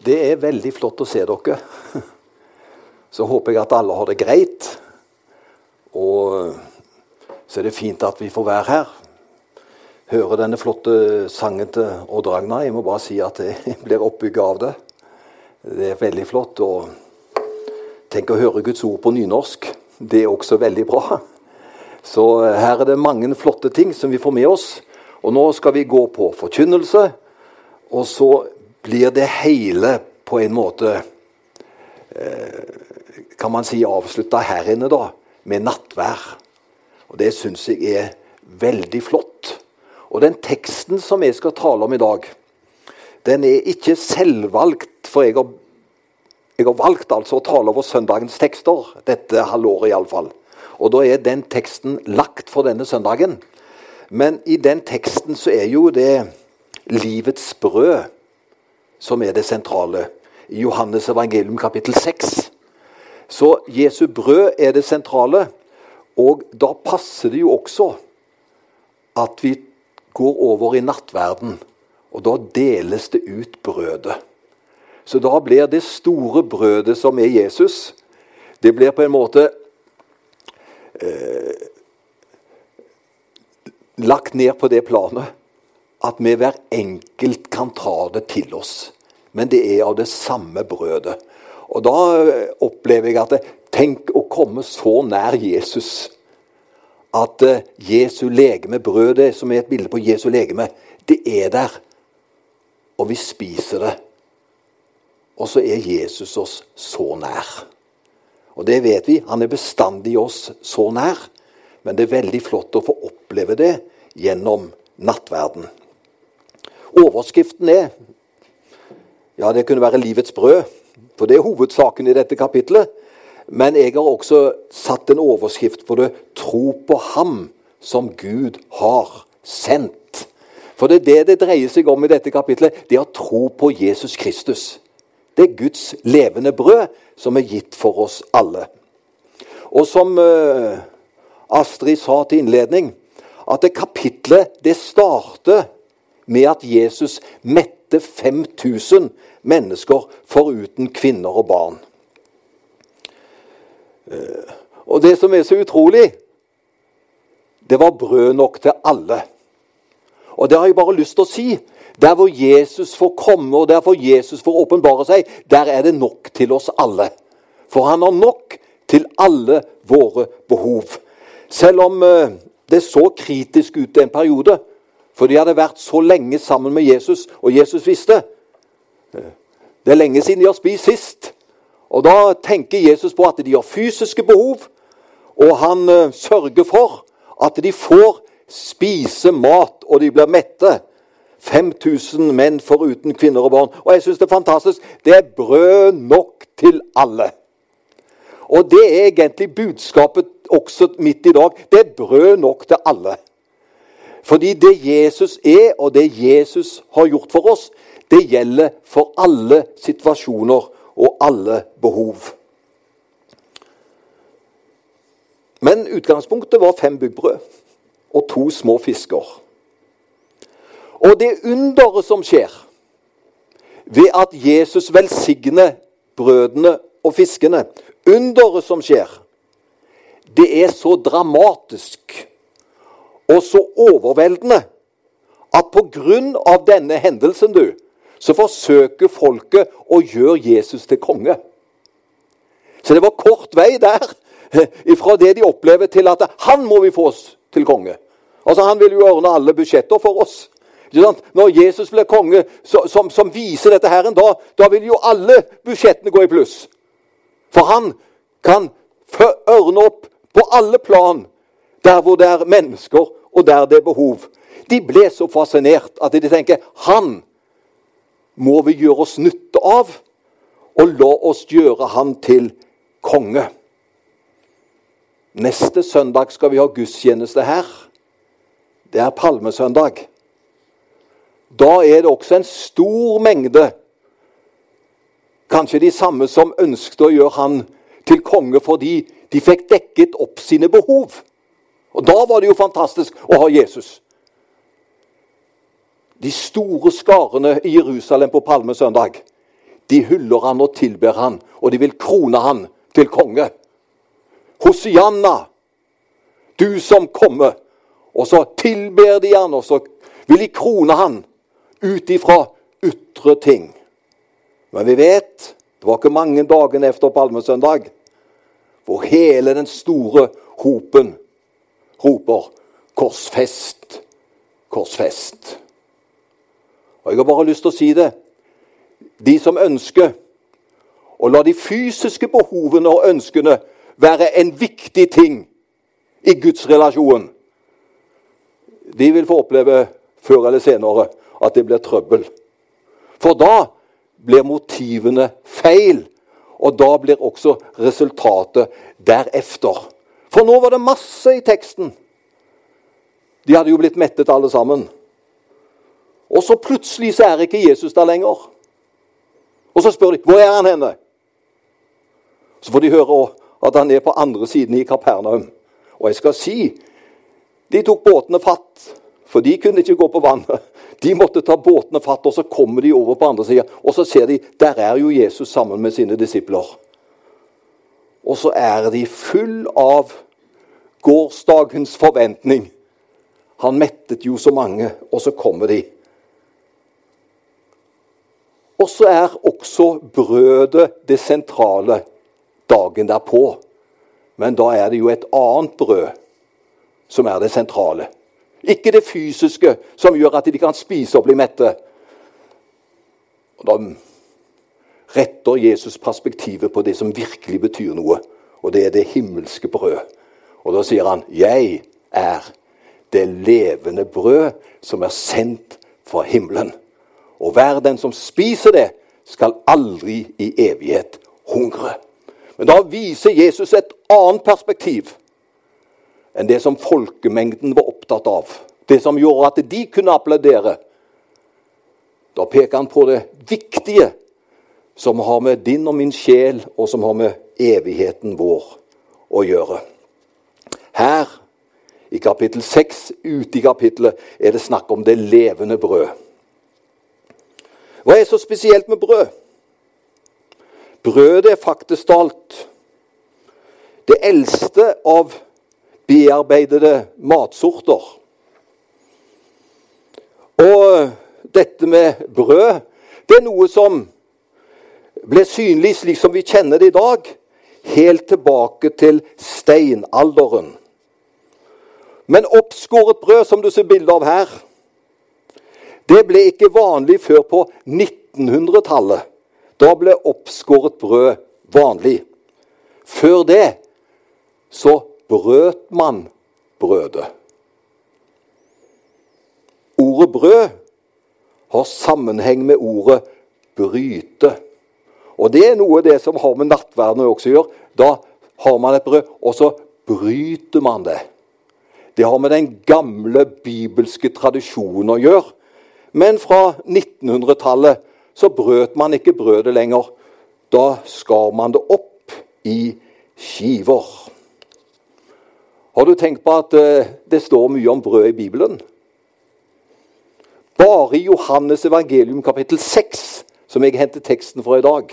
Det er veldig flott å se dere. Så håper jeg at alle har det greit. Og så er det fint at vi får være her. Høre denne flotte sangen til Odd Ragnar. Jeg må bare si at jeg blir oppbygget av det. Det er veldig flott. Og tenk å høre Guds ord på nynorsk. Det er også veldig bra. Så her er det mange flotte ting som vi får med oss. Og nå skal vi gå på forkynnelse. Og så blir det hele på en måte eh, Kan man si avslutta her inne, da, med nattvær. Og det syns jeg er veldig flott. Og den teksten som jeg skal tale om i dag, den er ikke selvvalgt, for jeg har, jeg har valgt altså å tale over søndagens tekster, dette halvåret iallfall. Og da er den teksten lagt for denne søndagen. Men i den teksten så er jo det livets brød som er det sentrale. I Johannes evangelium kapittel 6. Så Jesu brød er det sentrale. Og da passer det jo også at vi går over i nattverden. Og da deles det ut brødet. Så da blir det store brødet som er Jesus, det blir på en måte eh, lagt ned på det planet at vi hver enkelt kan ta det til oss. Men det er av det samme brødet. Og da eh, opplever jeg at det, Tenk å komme så nær Jesus. At eh, Jesu legeme, brødet som er et bilde på Jesu legeme, det er der. Og vi spiser det. Og så er Jesus oss så nær. Og det vet vi. Han er bestandig oss så nær. Men det er veldig flott å få oppleve det gjennom nattverden. Overskriften er Ja, det kunne være livets brød, for det er hovedsaken i dette kapitlet. Men jeg har også satt en overskrift på det 'Tro på Ham som Gud har sendt'. For det er det det dreier seg om i dette kapitlet. Det er å tro på Jesus Kristus. Det er Guds levende brød som er gitt for oss alle. Og som uh, Astrid sa til innledning, at det kapitlet det starter med at Jesus mette 5000 mennesker foruten kvinner og barn. Eh, og det som er så utrolig, det var brød nok til alle. Og det har jeg bare lyst til å si. Der hvor Jesus får komme, og der hvor Jesus får åpenbare seg, der er det nok til oss alle. For han har nok til alle våre behov. Selv om eh, det så kritisk ut en periode, for de hadde vært så lenge sammen med Jesus, og Jesus visste. Det er lenge siden de har spist sist. Og Da tenker Jesus på at de har fysiske behov, og han uh, sørger for at de får spise mat, og de blir mette. 5000 menn foruten kvinner og barn. Og jeg syns det er fantastisk. Det er brød nok til alle. Og det er egentlig budskapet også midt i dag. Det er brød nok til alle. Fordi det Jesus er, og det Jesus har gjort for oss, det gjelder for alle situasjoner og alle behov. Men utgangspunktet var fem byggbrød og to små fisker. Og det underet som skjer ved at Jesus velsigner brødene og fiskene, underet som skjer, det er så dramatisk og så overveldende at pga. denne hendelsen, du, så forsøker folket å gjøre Jesus til konge. Så det var kort vei der fra det de opplever, til at han må vi få oss til konge. Altså Han vil jo ordne alle budsjetter for oss. Når Jesus blir konge, som, som, viser dette her en dag, da vil jo alle budsjettene gå i pluss. For han kan ørne opp på alle plan der hvor det er mennesker og der det er behov. De ble så fascinert at de tenker han må vi gjøre oss nytte av, og la oss gjøre han til konge. Neste søndag skal vi ha gudstjeneste her. Det er palmesøndag. Da er det også en stor mengde, kanskje de samme som ønsket å gjøre han til konge fordi de fikk dekket opp sine behov. Og Da var det jo fantastisk å ha Jesus. De store skarene i Jerusalem på palmesøndag de hyller han og tilber han, og de vil krone han til konge. Hosianna, du som kommer. Og så tilber de han, og så vil de krone han ut ifra ytre ting. Men vi vet det var ikke mange dagene efter palmesøndag hvor hele den store hopen roper 'Korsfest, korsfest'. Og Jeg har bare lyst til å si det. De som ønsker å la de fysiske behovene og ønskene være en viktig ting i Guds relasjon, de vil få oppleve før eller senere at det blir trøbbel. For da blir motivene feil. Og da blir også resultatet derefter. For nå var det masse i teksten. De hadde jo blitt mettet alle sammen. Og så plutselig så er ikke Jesus der lenger. Og så spør de hvor er han henne? Så får de høre at han er på andre siden i Kapernaum. Og jeg skal si de tok båtene fatt, for de kunne ikke gå på vannet. De måtte ta båtene fatt, og så kommer de over på andre sida. Og så ser de der er jo Jesus sammen med sine disipler. Og så er de full av gårsdagens forventning. Han mettet jo så mange, og så kommer de. Og så er også brødet det sentrale dagen derpå. Men da er det jo et annet brød som er det sentrale. Ikke det fysiske som gjør at de kan spise og bli mette. Og Da retter Jesus perspektivet på det som virkelig betyr noe, og det er det himmelske brød. Og da sier han 'Jeg er det levende brød som er sendt fra himmelen'. Og hver den som spiser det, skal aldri i evighet hungre. Men da viser Jesus et annet perspektiv enn det som folkemengden var opptatt av. Det som gjorde at de kunne applaudere. Da peker han på det viktige som har med din og min sjel, og som har med evigheten vår å gjøre. Her i kapittel 6, ute i kapittelet, er det snakk om det levende brød. Hva er så spesielt med brød? Brødet er faktisk talt det eldste av bearbeidede matsorter. Og dette med brød, det er noe som ble synlig slik som vi kjenner det i dag, helt tilbake til steinalderen. Men oppskåret brød, som du ser bilde av her, det ble ikke vanlig før på 1900-tallet. Da ble oppskåret brød vanlig. Før det så brøt man brødet. Ordet brød har sammenheng med ordet bryte. Og det er noe av det som har med nattverden å gjøre. Da har man et brød, og så bryter man det. Det har med den gamle bibelske tradisjonen å gjøre. Men fra 1900-tallet så brøt man ikke brødet lenger. Da skar man det opp i skiver. Har du tenkt på at eh, det står mye om brød i Bibelen? Bare i Johannes evangelium kapittel 6, som jeg henter teksten fra i dag,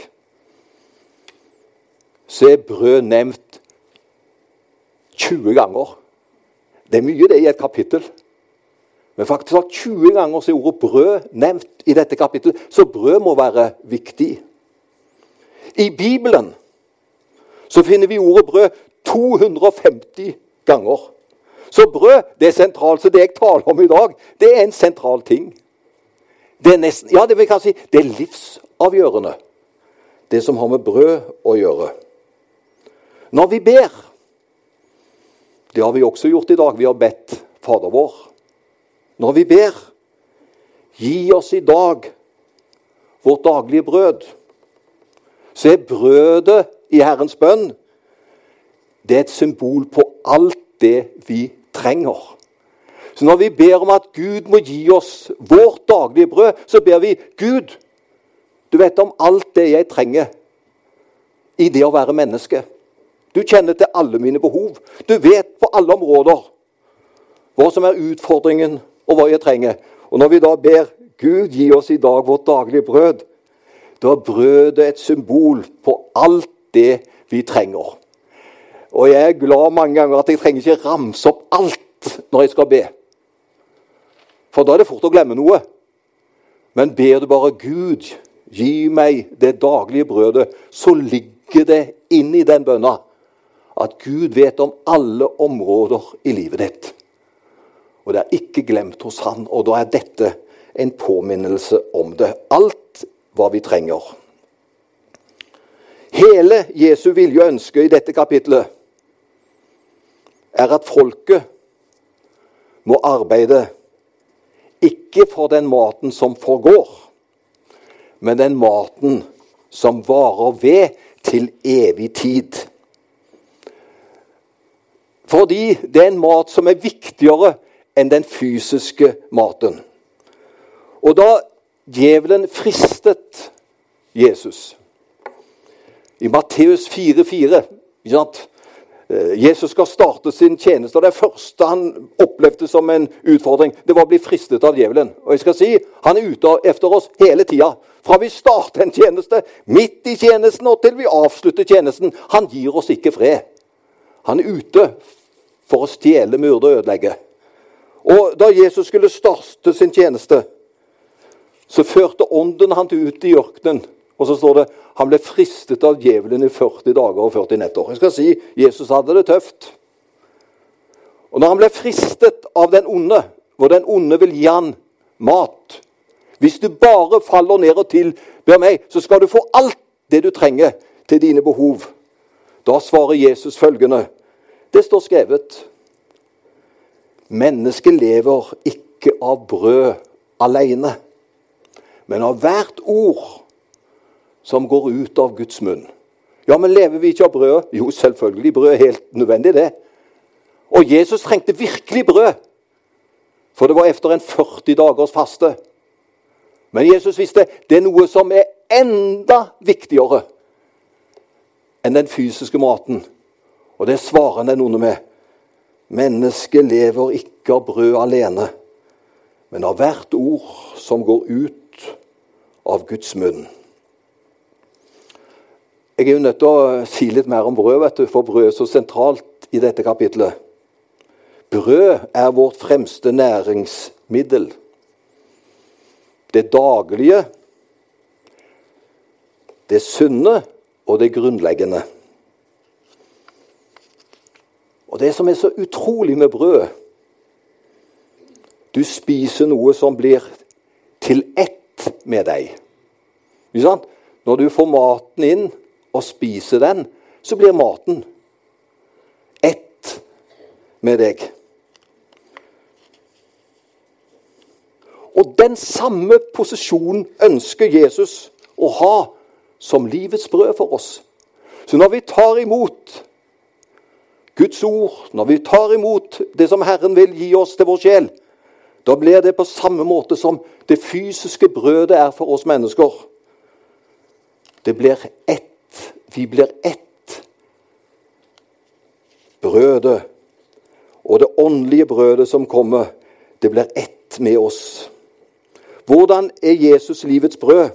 så er brød nevnt 20 ganger. Det er mye det i et kapittel. Men faktisk 20 ganger så er ordet brød nevnt i dette kapittelet, så brød må være viktig. I Bibelen så finner vi ordet brød 250 ganger. Så brød det er sentralt. Så det jeg taler om i dag, det er en sentral ting. Det er nesten, ja, det vil jeg si, det er livsavgjørende, det som har med brød å gjøre. Når vi ber Det har vi også gjort i dag. Vi har bedt Fader vår. Når vi ber, gi oss i dag vårt daglige brød. Så er brødet i Herrens bønn det er et symbol på alt det vi trenger. Så når vi ber om at Gud må gi oss vårt daglige brød, så ber vi Gud, du vet om alt det jeg trenger i det å være menneske. Du kjenner til alle mine behov. Du vet på alle områder hva som er utfordringen, og hva jeg trenger. Og når vi da ber Gud gi oss i dag vårt daglige brød, Da er brødet et symbol på alt det vi trenger. Og jeg er glad mange ganger at jeg trenger ikke ramse opp alt når jeg skal be. For da er det fort å glemme noe. Men ber du bare Gud, gi meg det daglige brødet, så ligger det inni den bønna at Gud vet om alle områder i livet ditt. Og det er ikke glemt hos Han, og da er dette en påminnelse om det. Alt hva vi trenger. Hele Jesu vilje og ønske i dette kapitlet er at folket må arbeide ikke for den maten som forgår, men den maten som varer ved til evig tid. Fordi det er en mat som er viktigere enn den fysiske maten. Og da djevelen fristet Jesus i Matteus 4,4 Eh, Jesus skal starte sin tjeneste, og det første han opplevde som en utfordring, det var å bli fristet av djevelen. Og jeg skal si, Han er ute efter oss hele tida. Fra vi starter en tjeneste, midt i tjenesten og til vi avslutter tjenesten. Han gir oss ikke fred. Han er ute for å stjele, myrde og ødelegge. Og Da Jesus skulle starte sin tjeneste, så førte ånden han ut i ørkenen. Og så står det han ble fristet av djevelen i 40 dager og 40 netter. Jeg skal si Jesus hadde det tøft. Og når han ble fristet av den onde, hvor den onde vil gi han mat Hvis du bare faller ned og tilber meg, så skal du få alt det du trenger til dine behov. Da svarer Jesus følgende. Det står skrevet. Mennesket lever ikke av brød alene, men av hvert ord som går ut av Guds munn. Ja, men lever vi ikke av brød? Jo, selvfølgelig. Brød er helt nødvendig, det. Og Jesus trengte virkelig brød, for det var etter en 40 dagers faste. Men Jesus visste det er noe som er enda viktigere enn den fysiske maten. Og det svarer han den onde med. Mennesket lever ikke av brød alene, men av hvert ord som går ut av Guds munn. Jeg er jo nødt til å si litt mer om brød, vet du, for brød er så sentralt i dette kapitlet. Brød er vårt fremste næringsmiddel. Det daglige, det sunne og det grunnleggende. Og det som er så utrolig med brød Du spiser noe som blir til ett med deg. Når du får maten inn og spiser den, så blir maten ett med deg. Og den samme posisjonen ønsker Jesus å ha som livets brød for oss. Så når vi tar imot Guds ord, når vi tar imot det som Herren vil gi oss til vår sjel, da blir det på samme måte som det fysiske brødet er for oss mennesker. Det blir ett vi blir ett. Brødet og det åndelige brødet som kommer, det blir ett med oss. Hvordan er Jesus livets brød?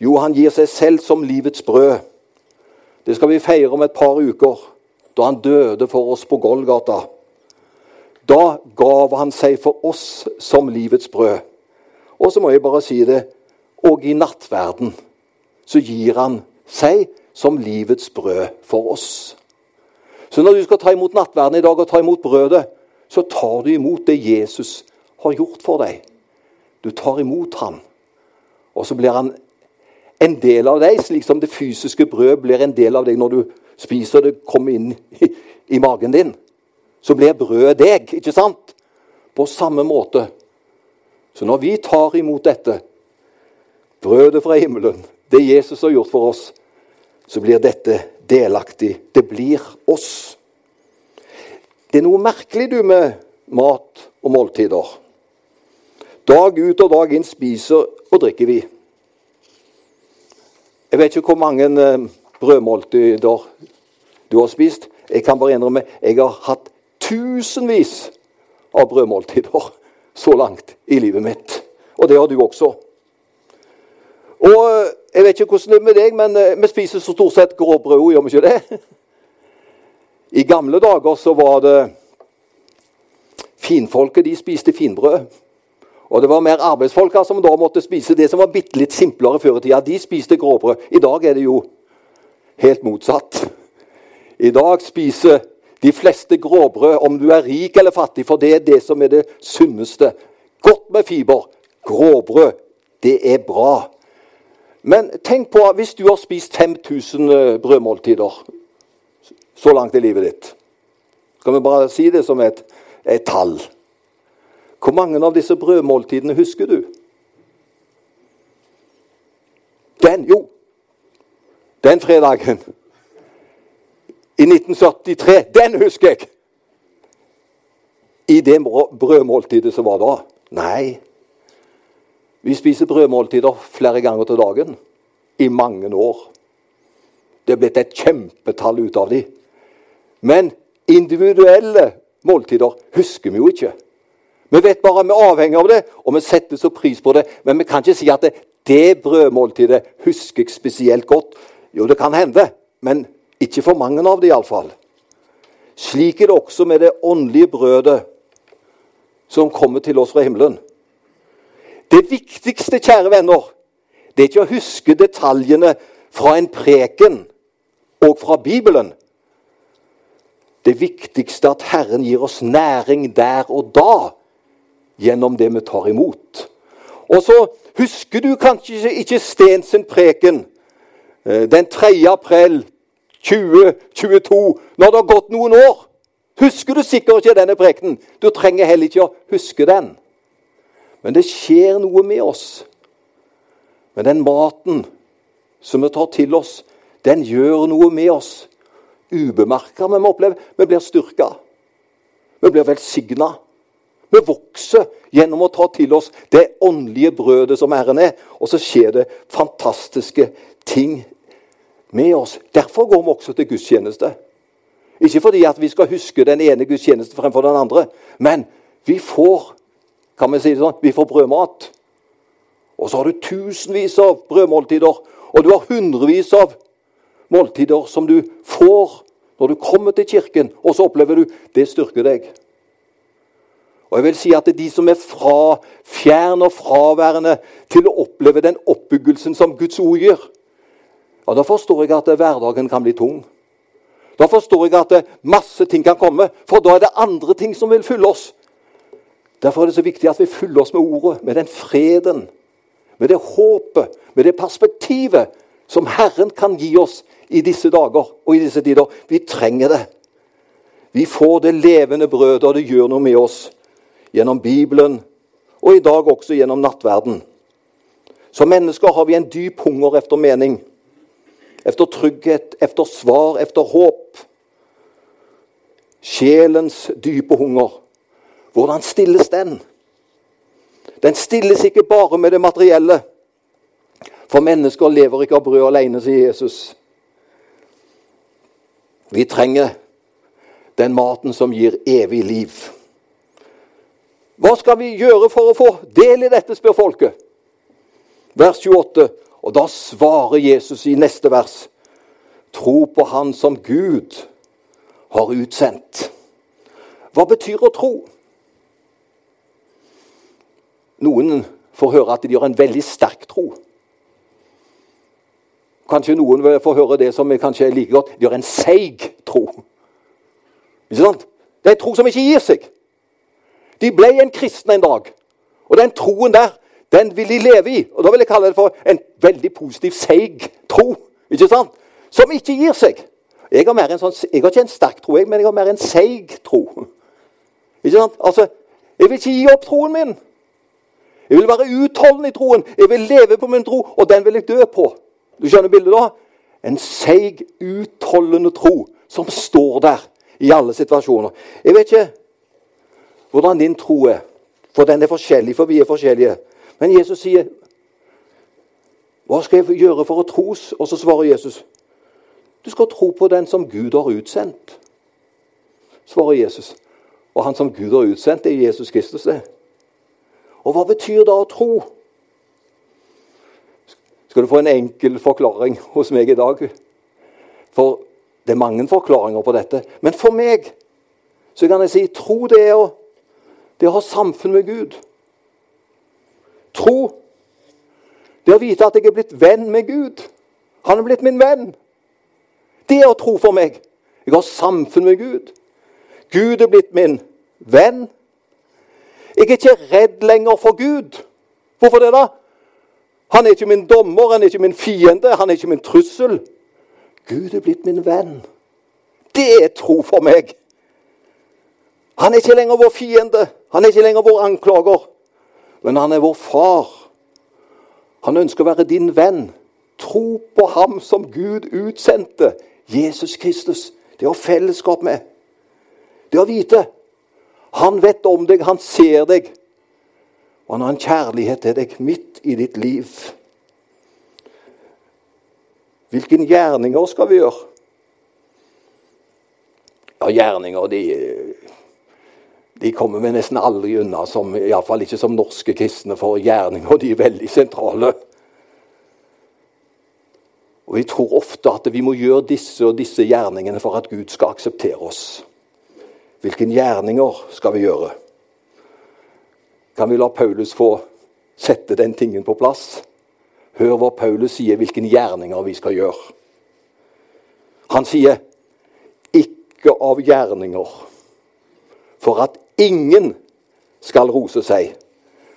Jo, han gir seg selv som livets brød. Det skal vi feire om et par uker, da han døde for oss på Golgata. Da gav han seg for oss som livets brød. Og så må jeg bare si det og i nattverden så gir han seg som livets brød for oss. Så når du skal ta imot nattverden i dag og ta imot brødet, så tar du imot det Jesus har gjort for deg. Du tar imot ham. Og så blir han en del av deg, slik som det fysiske brød blir en del av deg når du spiser det, kommer inn i, i magen din. Så blir brødet deg, ikke sant? På samme måte. Så når vi tar imot dette, brødet fra himmelen, det Jesus har gjort for oss, så blir dette delaktig. Det blir oss. Det er noe merkelig du med mat og måltider. Dag ut og dag inn spiser og drikker vi. Jeg vet ikke hvor mange eh, brødmåltider du har spist. Jeg kan bare innrømme jeg har hatt tusenvis av brødmåltider så langt i livet mitt. Og det har du også. Og eh, jeg vet ikke hvordan det er med deg, men eh, vi spiser så stort sett gråbrød gjør vi ikke det? I gamle dager så var det finfolket de spiste finbrød. Og det var mer arbeidsfolk som da måtte spise det som var bitte litt simplere før i tida. De spiste gråbrød. I dag er det jo helt motsatt. I dag spiser de fleste gråbrød, om du er rik eller fattig, for det er det som er det sunneste. Godt med fiber. Gråbrød, det er bra. Men tenk på hvis du har spist 5000 eh, brødmåltider så langt i livet ditt. Skal vi bare si det som et, et tall? Hvor mange av disse brødmåltidene husker du? Den, jo. Den fredagen. I 1973. Den husker jeg! I det brødmåltidet som var da. Nei. Vi spiser brødmåltider flere ganger til dagen. I mange år. Det er blitt et kjempetall ut av de. Men individuelle måltider husker vi jo ikke. Vi vet bare at vi er avhengig av det, og vi setter så pris på det. Men vi kan ikke si at det, det brødmåltidet husker jeg spesielt godt. Jo, det kan hende, men ikke for mange av det iallfall. Slik er det også med det åndelige brødet som kommer til oss fra himmelen. Det viktigste, kjære venner, det er ikke å huske detaljene fra en preken og fra Bibelen. Det viktigste er at Herren gir oss næring der og da gjennom det vi tar imot. Og så husker du kanskje ikke Stens preken den 3. april 2022, når det har gått noen år. Husker du sikkert ikke denne prekenen. Du trenger heller ikke å huske den. Men det skjer noe med oss. Men den maten som vi tar til oss, den gjør noe med oss. Ubemerka, men vi opplever vi blir styrka. Vi blir velsigna. Vi vokser gjennom å ta til oss det åndelige brødet som Herren er. Og så skjer det fantastiske ting med oss. Derfor går vi også til gudstjeneste. Ikke fordi at vi skal huske den ene gudstjenesten fremfor den andre, men vi får kan vi si det sånn, vi får brødmat. Og så har du tusenvis av brødmåltider, og du har hundrevis av måltider som du får når du kommer til kirken, og så opplever du det styrker deg. Og jeg vil si at det er de som er fra fjern og fraværende til å oppleve den oppbyggelsen som Guds ord gjør, ja, da forstår jeg at hverdagen kan bli tung. Da forstår jeg at masse ting kan komme, for da er det andre ting som vil fylle oss. Derfor er det så viktig at vi fyller oss med ordet, med den freden, med det håpet, med det perspektivet som Herren kan gi oss i disse dager og i disse tider. Vi trenger det. Vi får det levende brødet, og det gjør noe med oss gjennom Bibelen og i dag også gjennom nattverden. Som mennesker har vi en dyp hunger efter mening, efter trygghet, efter svar, efter håp. Sjelens dype hunger. Hvordan stilles den? Den stilles ikke bare med det materielle. For mennesker lever ikke av brød alene, sier Jesus. Vi trenger den maten som gir evig liv. Hva skal vi gjøre for å få del i dette, spør folket. Vers 28. Og da svarer Jesus i neste vers. Tro på Han som Gud har utsendt. Hva betyr å tro? Noen får høre at de har en veldig sterk tro. Kanskje noen får høre det som kanskje er like godt. De har en seig tro. Ikke sant? Det er en tro som ikke gir seg. De ble en kristen en dag. Og den troen der, den vil de leve i. Og Da vil jeg kalle det for en veldig positiv, seig tro. ikke sant? Som ikke gir seg. Jeg har, en sånn, jeg har ikke en sterk tro, jeg, men jeg har mer en seig tro. Ikke sant? Altså, Jeg vil ikke gi opp troen min. Jeg vil være utholden i troen. Jeg vil leve på min tro, og den vil jeg dø på. Du skjønner bildet da? En seig, utholdende tro som står der i alle situasjoner. Jeg vet ikke hvordan din tro er. For den er forskjellig, for vi er forskjellige. Men Jesus sier, 'Hva skal jeg gjøre for å tros?' Og så svarer Jesus, 'Du skal tro på den som Gud har utsendt', svarer Jesus. Og han som Gud har utsendt, er Jesus Kristus, det. Og hva betyr da å tro? Skal du få en enkel forklaring hos meg i dag? For det er mange forklaringer på dette. Men for meg så kan jeg si tro det er å, det er å ha samfunn med Gud. Tro det å vite at jeg er blitt venn med Gud. Han er blitt min venn. Det er å tro for meg. Jeg har samfunn med Gud. Gud er blitt min venn. Jeg er ikke redd lenger for Gud. Hvorfor det, da? Han er ikke min dommer, han er ikke min fiende, han er ikke min trussel. Gud er blitt min venn. Det er tro for meg. Han er ikke lenger vår fiende, han er ikke lenger vår anklager. Men han er vår far. Han ønsker å være din venn. Tro på ham som Gud utsendte, Jesus Kristus. Det å ha fellesskap med. Det å vite han vet om deg, han ser deg. Og han har en kjærlighet til deg midt i ditt liv. Hvilke gjerninger skal vi gjøre? Ja, gjerninger de, de kommer vi nesten aldri unna, som, iallfall ikke som norske kristne, for gjerninger de er veldig sentrale. Og Vi tror ofte at vi må gjøre disse og disse gjerningene for at Gud skal akseptere oss. Hvilke gjerninger skal vi gjøre? Kan vi la Paulus få sette den tingen på plass? Hør hva Paulus sier, hvilke gjerninger vi skal gjøre. Han sier 'ikke av gjerninger', for at ingen skal rose seg.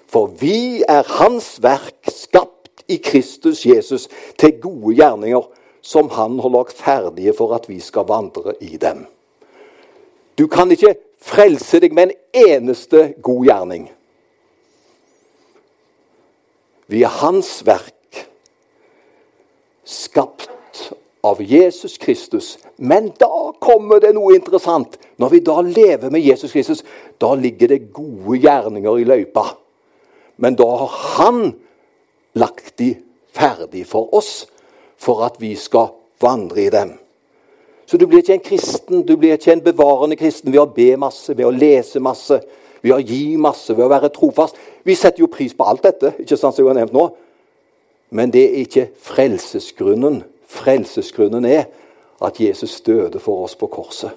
For vi er Hans verk, skapt i Kristus Jesus, til gode gjerninger, som Han har lagt ferdige for at vi skal vandre i dem. Du kan ikke frelse deg med en eneste god gjerning. Vi er Hans verk, skapt av Jesus Kristus. Men da kommer det noe interessant. Når vi da lever med Jesus Kristus, da ligger det gode gjerninger i løypa. Men da har Han lagt de ferdig for oss, for at vi skal vandre i dem. Så du blir ikke en kristen, du blir ikke en bevarende kristen ved å be masse, ved å lese masse, ved å gi masse, ved å være trofast. Vi setter jo pris på alt dette, ikke sant, som jeg har nevnt nå. Men det er ikke frelsesgrunnen. Frelsesgrunnen er at Jesus døde for oss på korset.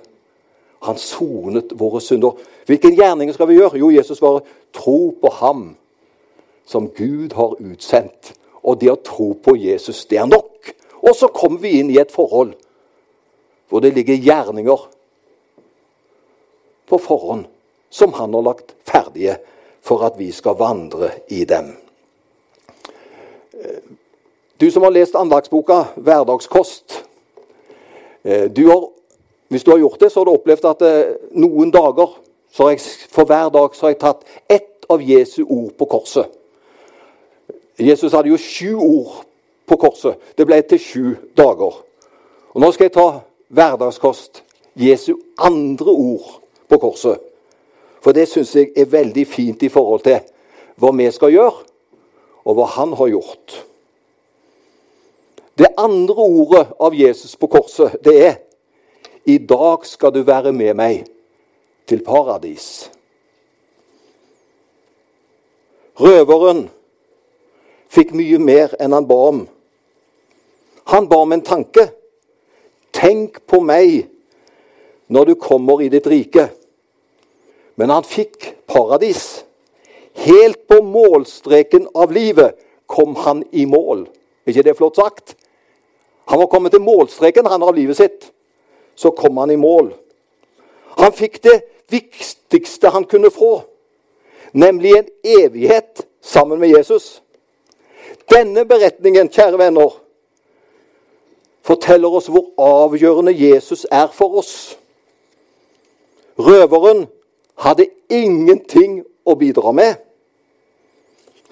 Han sonet våre synder. Hvilken gjerninger skal vi gjøre? Jo, Jesus var tro på ham som Gud har utsendt. Og det å tro på Jesus, det er nok. Og så kommer vi inn i et forhold hvor det ligger gjerninger på forhånd som han har lagt ferdige for at vi skal vandre i dem. Du som har lest andagsboka 'Hverdagskost' eh, du har, Hvis du har gjort det, så har du opplevd at eh, noen dager jeg, for hver dag har jeg tatt ett av Jesu ord på korset. Jesus hadde jo sju ord på korset. Det ble til sju dager. Og Nå skal jeg ta hverdagskost. Jesu andre ord på korset. For det syns jeg er veldig fint i forhold til hva vi skal gjøre, og hva han har gjort. Det andre ordet av Jesus på korset, det er I dag skal du være med meg til paradis. Røveren fikk mye mer enn han ba om. Han ba om en tanke. Tenk på meg når du kommer i ditt rike. Men han fikk paradis. Helt på målstreken av livet kom han i mål. Er ikke det flott sagt? Han var kommet til målstreken han av livet sitt. Så kom han i mål. Han fikk det viktigste han kunne få, nemlig en evighet sammen med Jesus. Denne beretningen, kjære venner, forteller oss hvor avgjørende Jesus er for oss. Røveren hadde ingenting å bidra med.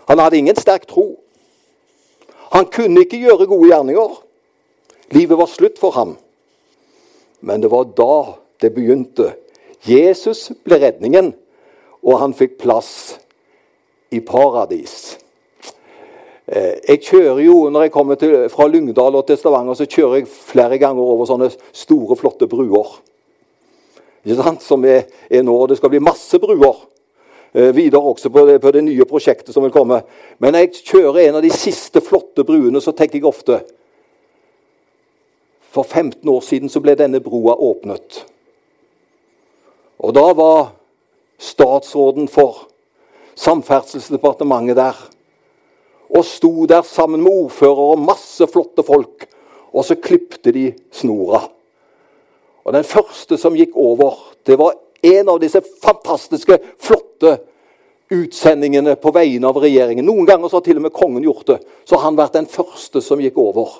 Han hadde ingen sterk tro. Han kunne ikke gjøre gode gjerninger. Livet var slutt for ham. Men det var da det begynte. Jesus ble redningen, og han fikk plass i paradis. Eh, jeg kjører jo, Når jeg kommer til, fra Lyngdal og til Stavanger, så kjører jeg flere ganger over sånne store, flotte bruer. Ikke sant? Som er, er nå. Det skal bli masse bruer eh, videre også på det, på det, nye prosjektet som vil komme. Men når jeg kjører en av de siste flotte bruene, så tenker jeg ofte For 15 år siden så ble denne broa åpnet. Og da var statsråden for Samferdselsdepartementet der. Og sto der sammen med ordfører og masse flotte folk. Og så klipte de snora. Og den første som gikk over, det var en av disse fantastiske, flotte utsendingene på vegne av regjeringen. Noen ganger så har til og med kongen gjort det. Så har han vært den første som gikk over.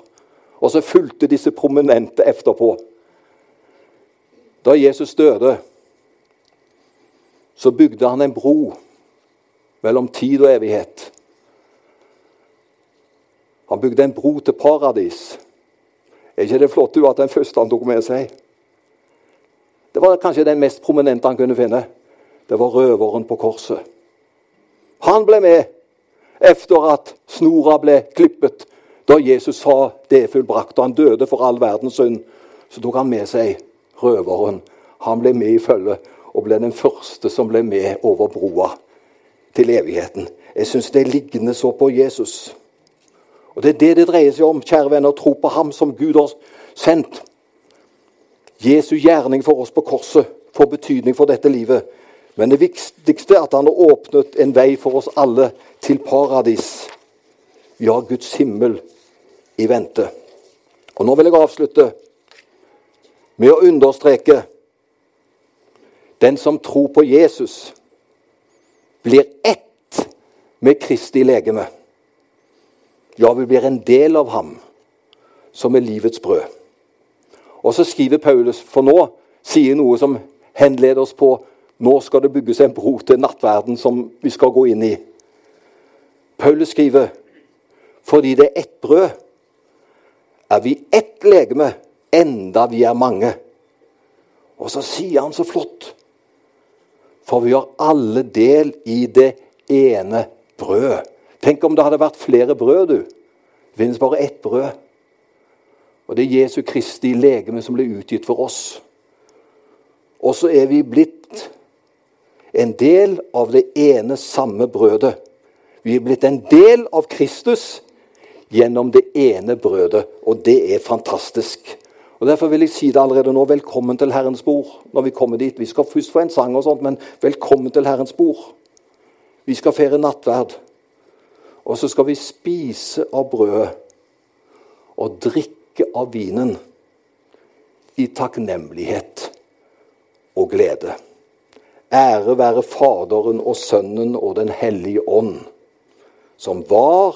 Og så fulgte disse prominente etterpå. Da Jesus døde, så bygde han en bro mellom tid og evighet. Han bygde en bro til paradis. Er ikke det flott at den første han tok med seg? Det var kanskje den mest prominente han kunne finne. Det var røveren på korset. Han ble med etter at snora ble klippet. Da Jesus sa det er fullbrakt, og han døde for all verdens synd, så tok han med seg røveren. Han ble med i følget og ble den første som ble med over broa til evigheten. Jeg syns det er liggende så på Jesus. Og Det er det det dreier seg om, kjære venner, tro på ham som Gud har sendt. Jesu gjerning for oss på korset får betydning for dette livet. Men det viktigste er at han har åpnet en vei for oss alle til paradis. Har Guds himmel i vente. Og Nå vil jeg avslutte med å understreke den som tror på Jesus, blir ett med Kristi legeme. Ja, vi blir en del av ham, som er livets brød. Og så skriver Paulus, for nå sier noe som henleder oss på nå skal det bygges en bro til nattverden som vi skal gå inn i. Paulus skriver fordi det er ett brød, er vi ett legeme, enda vi er mange. Og så sier han så flott For vi har alle del i det ene brød. Tenk om det hadde vært flere brød, du. Det finnes bare ett brød. Og det er Jesu Kristi legeme som ble utgitt for oss. Og så er vi blitt en del av det ene samme brødet. Vi er blitt en del av Kristus gjennom det ene brødet, og det er fantastisk. Og Derfor vil jeg si det allerede nå. Velkommen til Herrens bord når vi kommer dit. Vi skal først få en sang, og sånt, men velkommen til Herrens bord. Vi skal feire nattverd. Og så skal vi spise av brødet og drikke av vinen i takknemlighet og glede. Ære være Faderen og Sønnen og Den hellige ånd, som var,